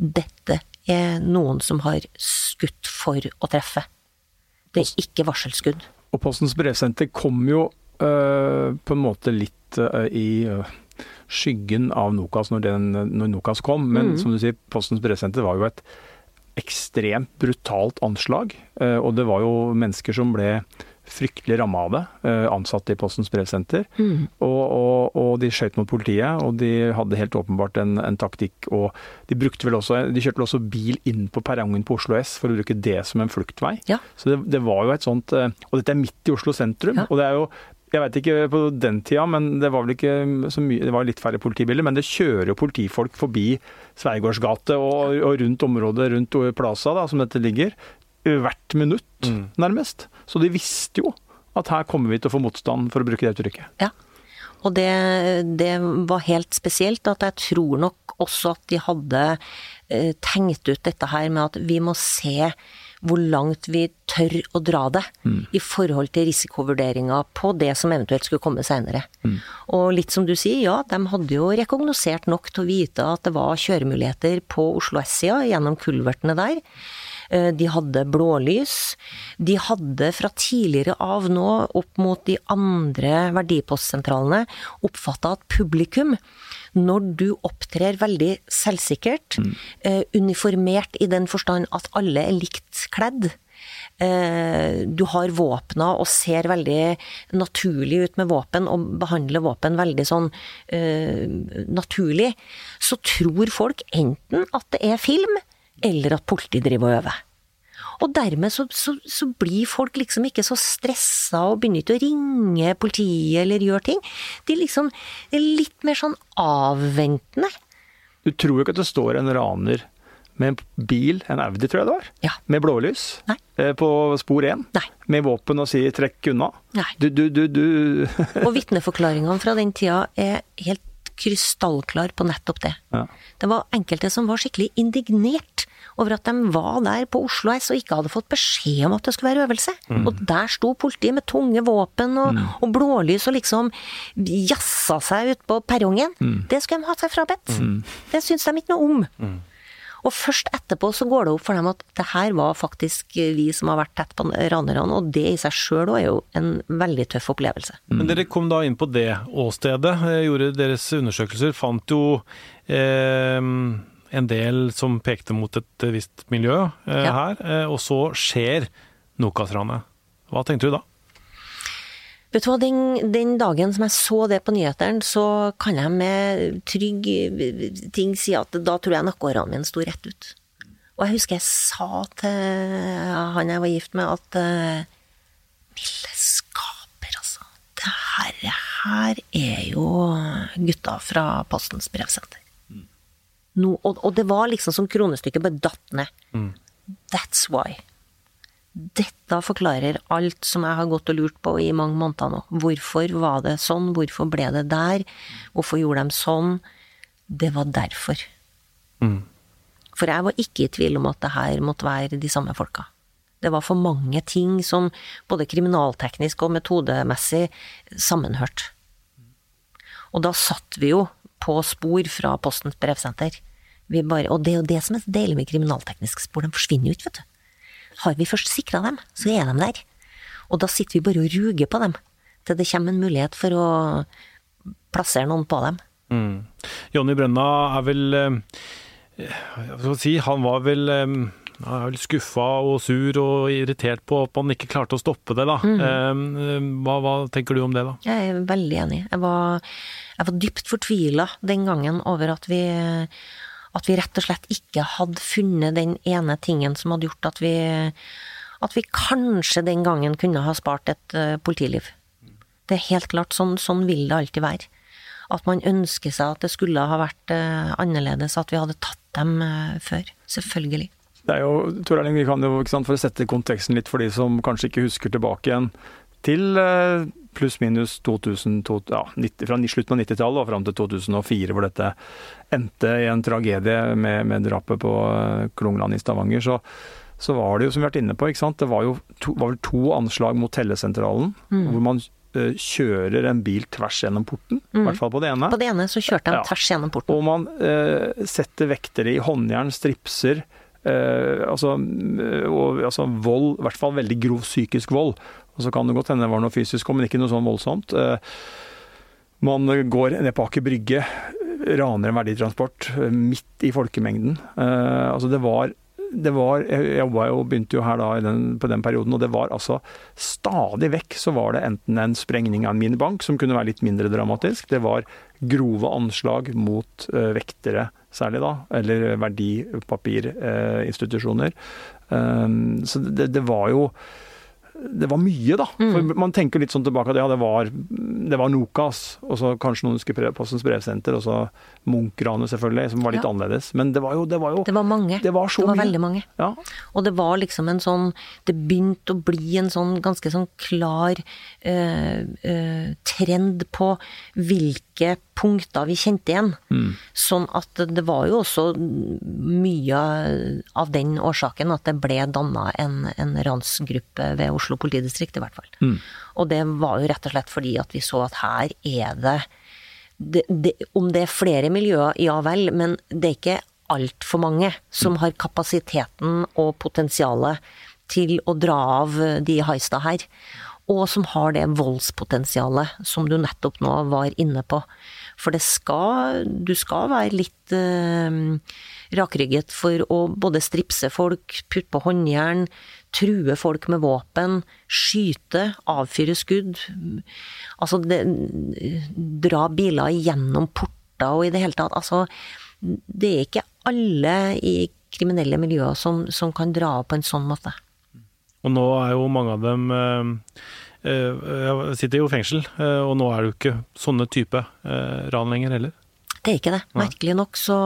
Dette er noen som har skutt for å treffe. Det er ikke varselskudd. Og Postens brevsenter kom jo uh, på en måte litt uh, i uh, skyggen av Nokas når, den, når Nokas kom. Men mm. som du sier, Postens brevsenter var jo et ekstremt brutalt anslag. og det var jo mennesker som ble fryktelig ramma av det, ansatte i Postens brevsenter. Mm. Og, og, og, de skjøt mot politiet, og de hadde helt åpenbart en, en, taktikk. Og de vel også De kjørte vel også bil inn på perrongen på Oslo S for å bruke det som en fluktvei. Ja. Så det, det, var jo et sånt Og dette er midt i Oslo sentrum. Ja. og det er jo Jeg vet ikke på den tida, men det var vel ikke så mye Det var litt færre politibiler, men det kjører jo politifolk forbi Sveigårdsgate og, og rundt området rundt Plaza, da, som dette ligger, hvert minutt, Mm. nærmest. Så de visste jo at her kommer vi til å få motstand, for å bruke det uttrykket. Ja. Og det, det var helt spesielt at jeg tror nok også at de hadde eh, tenkt ut dette her med at vi må se hvor langt vi tør å dra det i forhold til risikovurderinger på det som eventuelt skulle komme seinere. Og litt som du sier, ja, de hadde jo rekognosert nok til å vite at det var kjøremuligheter på Oslo S-sida gjennom kulvertene der. Eh, De hadde blålys. De hadde fra tidligere av nå opp mot de andre verdipostsentralene oppfatta at publikum, når du opptrer veldig selvsikkert, eh, uniformert i den forstand at alle er likt kledd, eh, du har våpna og ser veldig naturlig ut med våpen, og behandler våpen veldig sånn eh, naturlig, så tror folk enten at det er film, eller at politiet driver og øver. Og dermed så, så, så blir folk liksom ikke så stressa og begynner ikke å ringe politiet eller gjøre ting. De liksom de er litt mer sånn avventende. Du tror jo ikke at det står en raner med en bil, en Audi tror jeg det var, Ja. med blålys Nei. eh, på spor 1, Nei. med våpen og sier 'trekk unna'. Du, du, du, du Og vitneforklaringene fra den tida er helt krystallklar på nettopp det. ja. Det var enkelte som var skikkelig indignert over at de var der på Oslo S og ikke hadde fått beskjed om at det skulle være øvelse. Og der sto politiet med tunge våpen og, og blålys og liksom jazza seg ut på perrongen. Det skulle de ha seg frabedt. Det syns de ikke noe om. Og først etterpå så går det opp for dem at det her var faktisk vi som har vært tett på ranerne, og det i seg sjøl er jo en veldig tøff opplevelse. Men dere kom da inn på det åstedet, eh, gjorde deres undersøkelser, fant jo eh, en del som pekte mot et visst miljø eh, Ja. her, eh, og så skjer Nokas-ranet. Hva tenkte du da? Vet du hva, den, den dagen som jeg så det på nyhetene, så kan jeg med trygg ting si at da tror jeg nakkeårene mine sto rett ut. Og jeg husker jeg sa til han jeg var gift med at eh, Milde skaper, altså. Det her, her er jo gutta fra Postens brevsenter. No, og, og det var liksom som kronestykket bare datt ned. That's why. Dette forklarer alt som jeg har gått og lurt på i mange måneder nå. Hvorfor var det sånn? Hvorfor ble det der? Hvorfor gjorde de sånn? Det var derfor. Mm. For jeg var ikke i tvil om at det her måtte være de samme folka. Det var for mange ting som både kriminalteknisk og metodemessig sammenhørt. Og da satt vi jo på spor fra Postens brevsenter. Vi bare, og det er jo det som er deilig med kriminalteknisk spor, de forsvinner jo ikke, vet du. Har vi først sikra dem, så er de der. Og da sitter vi bare og ruger på dem, til det kommer en mulighet for å plassere noen på dem. Mm. Jonny Brønna er vel eh, si, han var vel eh, han er vel skuffa og sur og irritert på at man ikke klarte å stoppe det, da. Mm. Hva, hva tenker du om det, da? Jeg er veldig enig. Jeg var, jeg var dypt fortvila den gangen over at vi, at vi rett og slett ikke hadde funnet den ene tingen som hadde gjort at vi, at vi kanskje den gangen kunne ha spart et eh, politiliv. Det er helt klart, sånn, sånn vil det alltid være. At man ønsker seg at det skulle ha vært eh, annerledes, at vi hadde tatt dem eh, før. Selvfølgelig. Det er jo, Tor Erling, vi kan jo, ikke sant, For å sette konteksten litt for de som kanskje ikke husker tilbake igjen til eh, pluss-minus 2000, to- ja, 90, fra slutten av 90-tallet og fram til 2004, hvor dette endte i en tragedie med, med drapet på eh, Klungland i Stavanger, så, så var det jo, som vi har vært inne på, det var jo to, var vel to anslag mot tellesentralen, hvor man eh, kjører en bil tvers gjennom porten, i hvert fall på det ene. På det ene så kjørte han Ja. tvers gjennom porten. Og man uh, setter vektere i håndjern, stripser, eh, altså, eh, og, altså vold, i hvert fall veldig grov psykisk vold. Og så kan det godt hende det var noe fysisk men ikke noe sånn voldsomt. Eh, man går ned på Aker Brygge, raner en verditransport eh, midt i folkemengden. Eh, altså det var det var, jeg jo, begynte jo her da den, på den perioden, og det var altså stadig vekk så var det enten en sprengning av en minibank, som kunne være litt mindre dramatisk, det var grove anslag mot uh, vektere særlig da, eller verdipapirinstitusjoner. Um, så det, det var jo det var mye, da. For Man tenker litt sånn tilbake at ja, det var, det var Nokas, og så kanskje noen husker Postens brevsenter, og så Munch-ranet selvfølgelig, som var litt Ja. annerledes. Men det var jo Det var, jo, Det var mange. Det var så det var mye. veldig mange. Ja. Og det var liksom en sånn Det begynte å bli en sånn ganske sånn klar eh, eh, trend på hvilke punkter vi kjente igjen. Sånn at det var jo også mye av den årsaken at det ble danna en, en ransgruppe ved Oslo politidistrikt, i hvert fall. Og det var jo rett og slett fordi at vi så at her er det det, det, om det er flere miljøer, ja vel, men det er ikke altfor mange som har kapasiteten og potensialet til å dra av de heista her. Og som har det voldspotensialet som du nettopp nå var inne på. For det skal Du skal være litt eh, rakrygget for å både stripse folk, putte på håndjern, true folk med våpen, skyte, avfyre skudd. Altså det, dra biler gjennom porter og i det hele tatt. Altså, det er ikke alle i kriminelle miljøer som, som kan dra av på en sånn måte. Og nå er jo mange av dem eh, eh, sitter jo i fengsel, eh, og nå er det jo ikke sånne type eh, ran lenger heller. Det er ikke det. Merkelig nok så,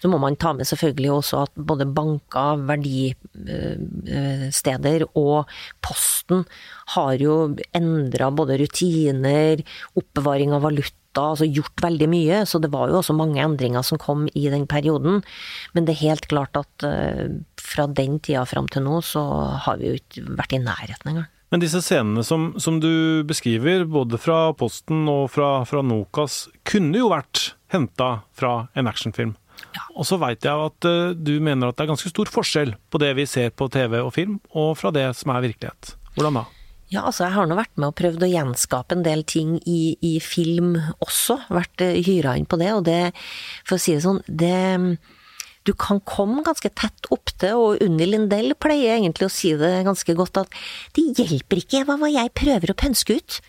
så må man ta med selvfølgelig også at både banker, verdisteder og Posten har jo endra både rutiner, oppbevaring av valuta, altså gjort veldig mye. Så det var jo også mange endringer som kom i den perioden. Men det er helt klart at fra den tida fram til nå, så har vi jo ikke vært i nærheten engang. Men disse scenene som, som du beskriver, både fra Posten og fra, fra Nokas, kunne jo vært henta fra en actionfilm. Og så veit jeg at eh, du mener at det er ganske stor forskjell på det vi ser på TV og film, og fra det som er virkelighet. Hvordan da? Ja, altså jeg har nå vært med og prøvd å gjenskape en del ting i, i film også. Vært uh, hyra inn på det, og det, for å si det sånn, det Du kan komme ganske tett opp til, og Unni Lindell pleier egentlig å si det ganske godt, at det hjelper ikke hva, hva jeg prøver å pønske ut.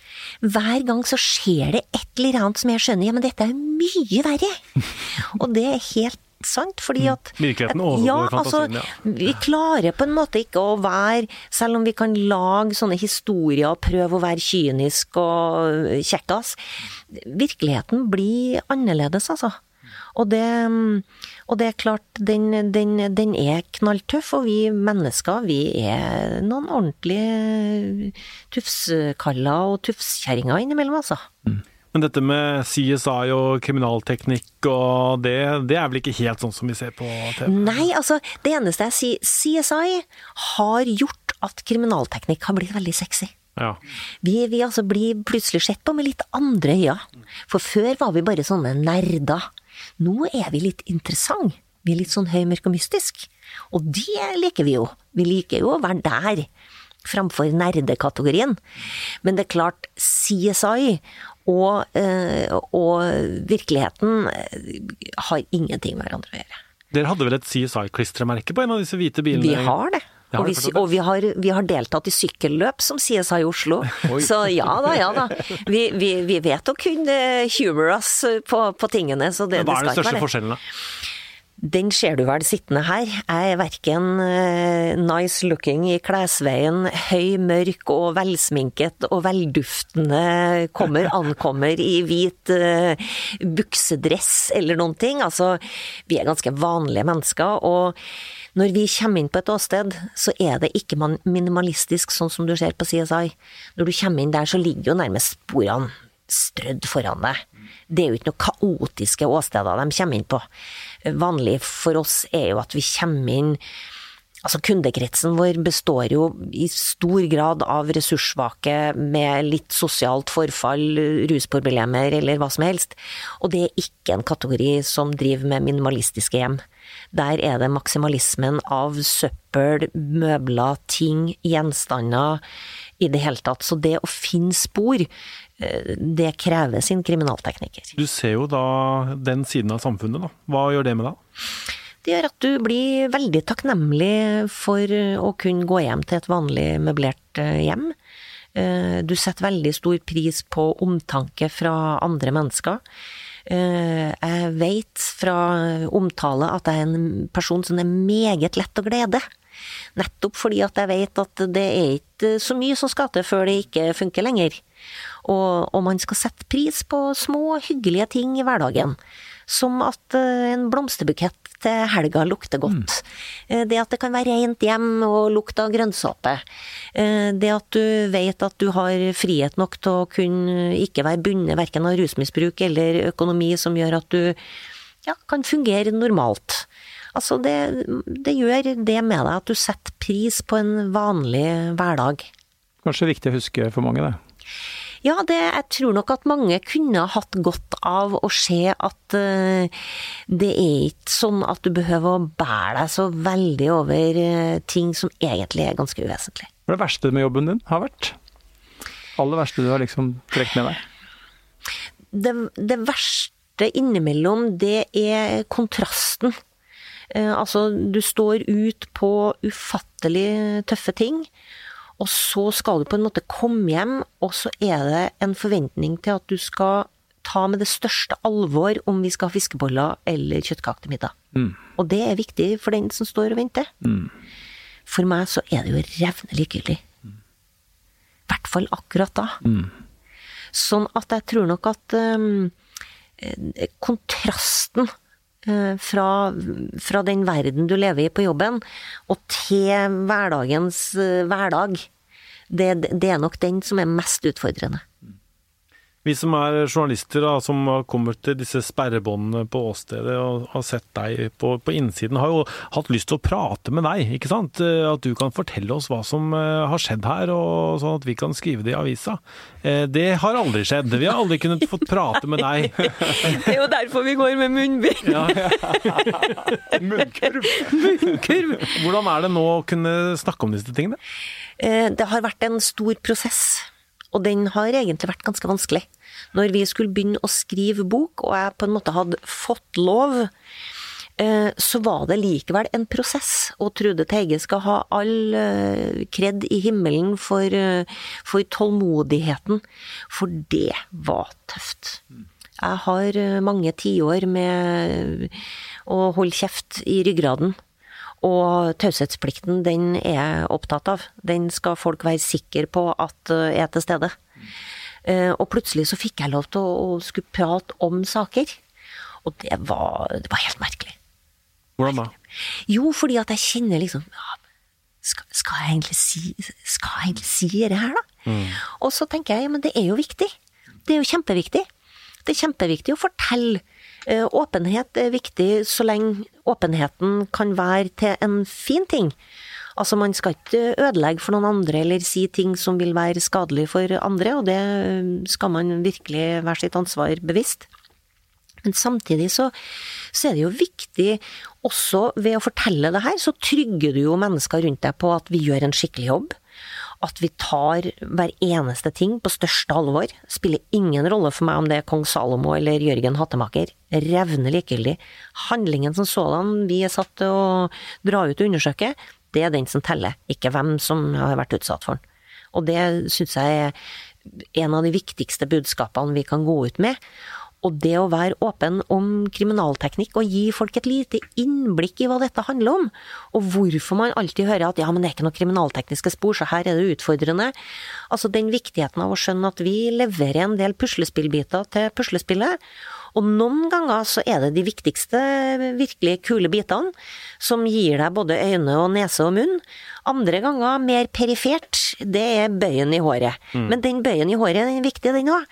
Hver gang så skjer det et eller annet som jeg skjønner, ja, men dette er mye verre. og det er helt sant, fordi at Virkeligheten overgår ja, fantasien, ja. Altså, vi klarer på en måte ikke å være, selv om vi kan lage sånne historier og prøve å være kynisk og kjekkas, virkeligheten blir annerledes, altså. Og det, og det er klart, den, den, den er knalltøff, og vi mennesker, vi er noen ordentlige tufskaller og tufskjerringer innimellom, altså. Men dette med CSI og kriminalteknikk og det, det er vel ikke helt sånn som vi ser på TV? Nei, altså, det eneste jeg sier, CSI har gjort at kriminalteknikk har blitt veldig sexy. Ja. Vi, vi altså blir plutselig sett på med litt andre øyne. For før var vi bare sånne nerder. Nå er vi litt interessante. Vi er litt sånn høy, mørk og mystisk. Og det liker vi jo. Vi liker jo å være der, framfor nerdekategorien. Men det er klart, CSI og, eh, og virkeligheten eh, har ingenting med hverandre å gjøre. Dere hadde vel et CSI-klistremerke på en av disse hvite bilene? Vi har det. Og, vi, og vi, har, vi har deltatt i sykkelløp som CSI Oslo. Så ja da, ja da. Vi, vi, vi vet å kunne humor oss på, på tingene, så det, Men Hva er den største forskjellen, da? Den ser du vel sittende her. Jeg er verken eh, nice looking i klesveien, høy, mørk og velsminket og velduftende kommer, ankommer i hvit eh, buksedress eller noen ting. Altså, vi er ganske vanlige mennesker, og når vi kommer inn på et åsted, så er det ikke minimalistisk sånn som du ser på CSI. Når du kommer inn der, så ligger jo nærmest sporene strødd foran deg. Det er jo ikke noe kaotiske åsteder de kommer inn på. Vanlig for oss er jo at vi kommer inn Altså Kundekretsen vår består jo i stor grad av ressurssvake med litt sosialt forfall, rusproblemer eller hva som helst. Og det er ikke en kategori som driver med minimalistiske hjem. Der er det maksimalismen av søppel, møbler, ting, gjenstander i det hele tatt. Så det å finne spor, eh, det krever sin kriminaltekniker. Du ser jo da den siden av samfunnet, da. Hva gjør det med deg? Det gjør at du blir veldig takknemlig for å kunne gå hjem til et vanlig møblert eh, hjem. Eh, Du setter veldig stor pris på omtanke fra andre mennesker. Eh, Jeg vet fra omtale at jeg er en person som er meget lett å glede. Nettopp fordi at jeg vet at det er ikke så mye som skal til før det ikke funker lenger. Og, og man skal sette pris på små, hyggelige ting i hverdagen. Som at eh, en blomsterbukett til helga lukter godt. Mm. Det at det kan være rent hjem og lukt av grønnsåpe. Eh, Det at du vet at du har frihet nok til å kunne ikke være bundet verken av rusmisbruk eller økonomi som gjør at du ja, kan fungere normalt. Altså det, det gjør det med deg at du setter pris på en vanlig hverdag. Kanskje viktig å huske for mange, det. Ja, det, jeg tror nok at mange kunne hatt godt av å se at uh, det er ikke sånn at du behøver å bære deg så veldig over uh, ting som egentlig er ganske uvesentlig. Hva er det verste med jobben din har vært? Aller verste du har liksom trukket med deg? Det, det verste innimellom, det er kontrasten. Uh, altså, du står ut på ufattelig tøffe ting. Og så skal du på en måte komme hjem, og så er det en forventning til at du skal ta med det største alvor om vi skal ha fiskeboller eller kjøttkake til middag. Mm. Og det er viktig for den som står og venter. Mm. For meg så er det jo revnelig likegyldig. I hvert fall akkurat da. Mm. Sånn at jeg tror nok at um, kontrasten fra, fra den verden du lever i på jobben, og til hverdagens eh, hverdag, det, det er nok den som er mest utfordrende. Vi som er journalister da, som har kommet til disse sperrebåndene på åstedet og har sett deg på, på innsiden, har jo hatt lyst til å prate med deg, ikke sant? Eh, At du kan fortelle oss hva som eh, har skjedd her, og sånn at vi kan skrive det i avisa. Eh, Det har aldri skjedd. Vi har aldri kunnet fått prate med deg. Det er jo derfor vi går med munnbind! Ja. Munnkurv. Munnkurv! Hvordan er det nå å kunne snakke om disse tingene? Eh, Det har vært en stor prosess, og den har egentlig vært ganske vanskelig. Når vi skulle begynne å skrive bok, og jeg på en måte hadde fått lov, eh, så var det likevel en prosess, og Trude Teige skal ha all eh, kred i himmelen for, eh, for tålmodigheten, for det var tøft. Jeg har mange tiår med å holde kjeft i ryggraden. Og taushetsplikten, den er jeg opptatt av. Den skal folk være sikre på at eh, er til stede. Eh, Og plutselig så fikk jeg lov til å, å skulle prate om saker. Og det var, det var helt merkelig. Hvordan da? Jo, fordi at jeg kjenner liksom ja, skal, skal jeg egentlig si Skal jeg egentlig si det her, da? Og så tenker jeg ja, men det er jo viktig. Det er jo kjempeviktig. Det er kjempeviktig å fortelle. Eh, Åpenhet er viktig så lenge åpenheten kan være til en fin ting. Altså, man skal ikke ødelegge for noen andre eller si ting som vil være skadelig for andre, og det eh, skal man virkelig være sitt ansvar bevisst. Men samtidig så, så er det jo viktig også ved å fortelle det her, så trygger du jo mennesker rundt deg på at vi gjør en skikkelig jobb. At vi tar hver eneste ting på største alvor. Spiller ingen rolle for meg om det er kong Salomo eller Jørgen Hattemaker. Revner likegyldig. Handlingen som sådan vi er satt til å dra ut og undersøke, det er den som teller, ikke hvem som har vært utsatt for den. Og det syns jeg er en av de viktigste budskapene vi kan gå ut med. Og det å være åpen om kriminalteknikk og gi folk et lite innblikk i hva dette handler om, og hvorfor man alltid hører at ja, men det er ikke noen kriminaltekniske spor, så her er det utfordrende. Altså den viktigheten av å skjønne at vi leverer en del puslespillbiter til puslespillet, og noen ganger så er det de viktigste, virkelig kule bitene, som gir deg både øyne og nese og munn. Andre ganger mer perifert, det er bøyen i håret. Men den bøyen i håret den er viktig, den òg.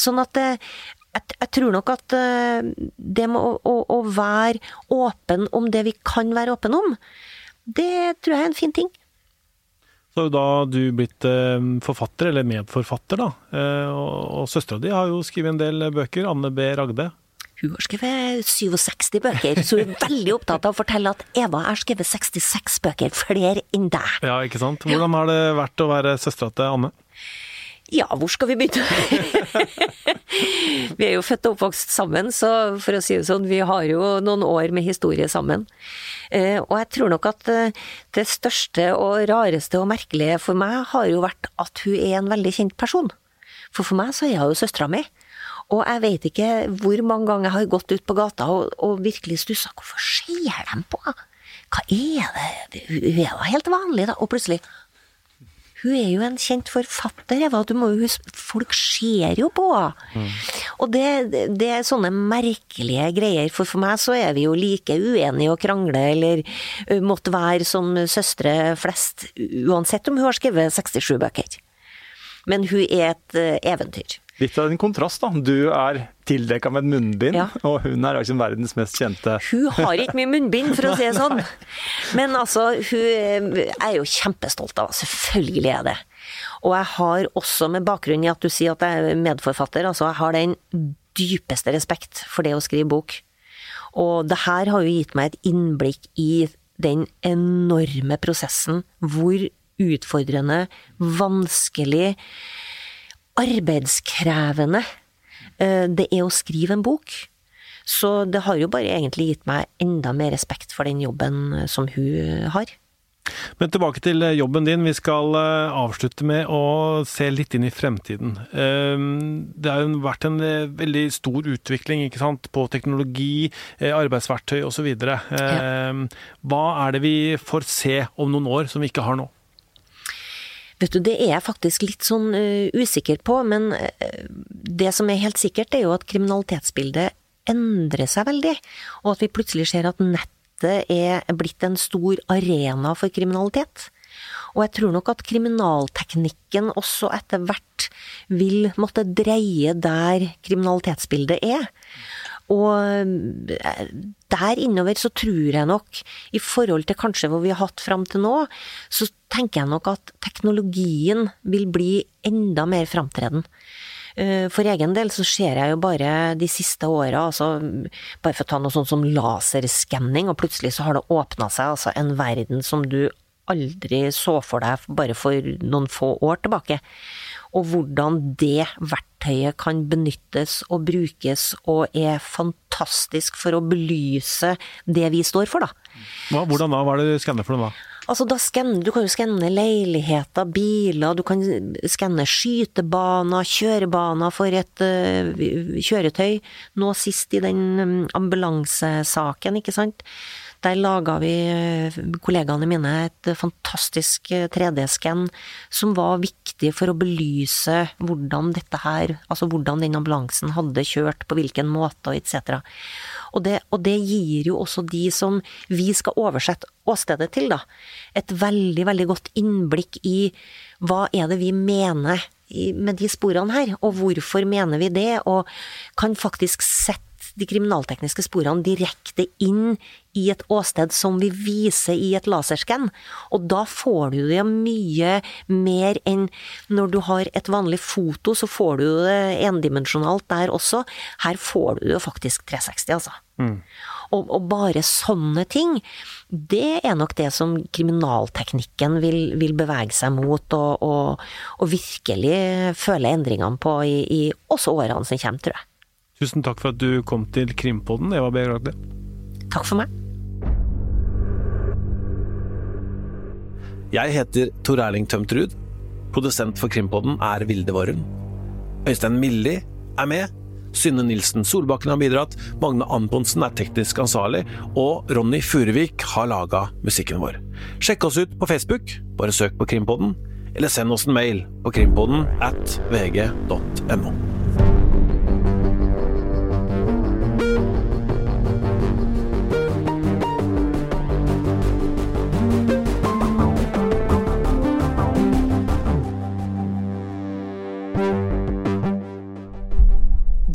Sånn at eh, jeg, jeg tror nok at eh, det med å, å, å være åpen om det vi kan være åpen om, det tror jeg er en fin ting. Så har jo da du blitt eh, forfatter, eller medforfatter, da. Eh, og, og søstera di har jo skrevet en del bøker, Anne B. Ragde. Hun har skrevet 67 bøker, så hun er veldig opptatt av å fortelle at Eva har skrevet 66 bøker, flere enn deg. Ja, ikke sant. Hvordan har det vært å være søstera til Anne? Ja, hvor skal vi begynne? vi er jo født og oppvokst sammen, så for å si det sånn, vi har jo noen år med historie sammen. Eh, og jeg tror nok at eh, det største og rareste og merkelige for meg har jo vært at hun er en veldig kjent person. For for meg så er hun jo søstera mi. Og jeg vet ikke hvor mange ganger jeg har gått ut på gata og, og virkelig stussa. Hvorfor ser de på henne? hva er det Hun er da helt vanlig, da. Og plutselig hun er jo en kjent forfatter, Eva. Du må jo huske Folk ser jo på henne. Og det, det, er sånne merkelige greier. For for meg så er vi jo like uenige og krangle, eller måtte være som søstre flest, uansett om hun har skrevet 67 bøker. Men hun er et eventyr. Litt av en kontrast, da. Du er tildekka med et munnbind, ja. og hun er liksom verdens mest kjente Hun har ikke mye munnbind, for å si det sånn. Men altså, hun er jo kjempestolt av Selvfølgelig er det. Og jeg har også, med bakgrunn i at du sier at jeg er medforfatter, altså jeg har den dypeste respekt for det å skrive bok. Og det her har jo gitt meg et innblikk i den enorme prosessen hvor utfordrende, vanskelig, arbeidskrevende eh, det er å skrive en bok. Så det har jo bare egentlig gitt meg enda mer respekt for den jobben eh, som hun har. Men tilbake til eh, jobben din. Vi skal avslutte med å se litt inn i fremtiden. Det har jo vært en veldig stor utvikling ikke sant? på teknologi, arbeidsverktøy osv. Ja. Hva er det vi får se om noen år som vi ikke har nå? Vet du, det er jeg faktisk litt sånn uh, usikker på, men uh, det som er helt sikkert, er jo at kriminalitetsbildet endrer seg veldig, og at vi plutselig ser at nettet er blitt en stor arena for kriminalitet. Og jeg tror nok at kriminalteknikken også etter hvert vil måtte dreie der kriminalitetsbildet er. Og eh, der innover så tror jeg nok, i forhold til kanskje hvor vi har hatt fram til nå, så tenker jeg nok at teknologien vil bli enda mer framtreden. Eh, for egen del så ser jeg jo bare de siste åra, altså bare for å ta noe sånt som laserskanning, og plutselig så har det åpna seg altså en verden som du aldri så for deg bare for noen få år tilbake og hvordan det verktøyet kan benyttes og brukes og er fantastisk for å belyse det vi står for, da. Hva, hvordan da? Hva er det du skanner for noe da? Altså, skanner, du kan jo skanne leiligheter, biler, du kan skanne skytebaner, kjørebaner for et uh, kjøretøy. Nå sist i den um, ambulansesaken, ikke sant. Der laga vi, eh, kollegaene mine, et fantastisk 3D-skann eh, som var viktig for å belyse hvordan dette her, altså hvordan den ambulansen hadde kjørt, på hvilken måte, og etc. Og det, og det gir jo også de som vi skal oversette åstedet til, da, et veldig, veldig godt innblikk i hva er det vi mener med de sporene her, og hvorfor mener vi det, og kan faktisk sette de kriminaltekniske sporene direkte inn i et åsted som vi viser i et laserskann. Og da får du det mye mer enn når du har et vanlig foto, så får du det endimensjonalt der også. Her får du det faktisk 360, altså. Mm. Og, og, bare sånne ting, det er nok det som kriminalteknikken vil, vil bevege seg mot, og, og, og virkelig føle endringene på i, i også årene som kommer, tror jeg. Tusen takk for at du kom til Krimpodden, Eva B. Ragde. Takk for meg. Jeg heter Tor Erling Tømtrud. Produsent for Krimpodden er Vilde Worren. Øystein Milli er med. Synne Nilsen Solbakken har bidratt, Magne Antonsen er teknisk ansvarlig, og Ronny Furuvik har laga musikken vår. Sjekk oss ut på Facebook, bare søk på Krimpodden, eller send oss en mail på krimpodden at vg.no.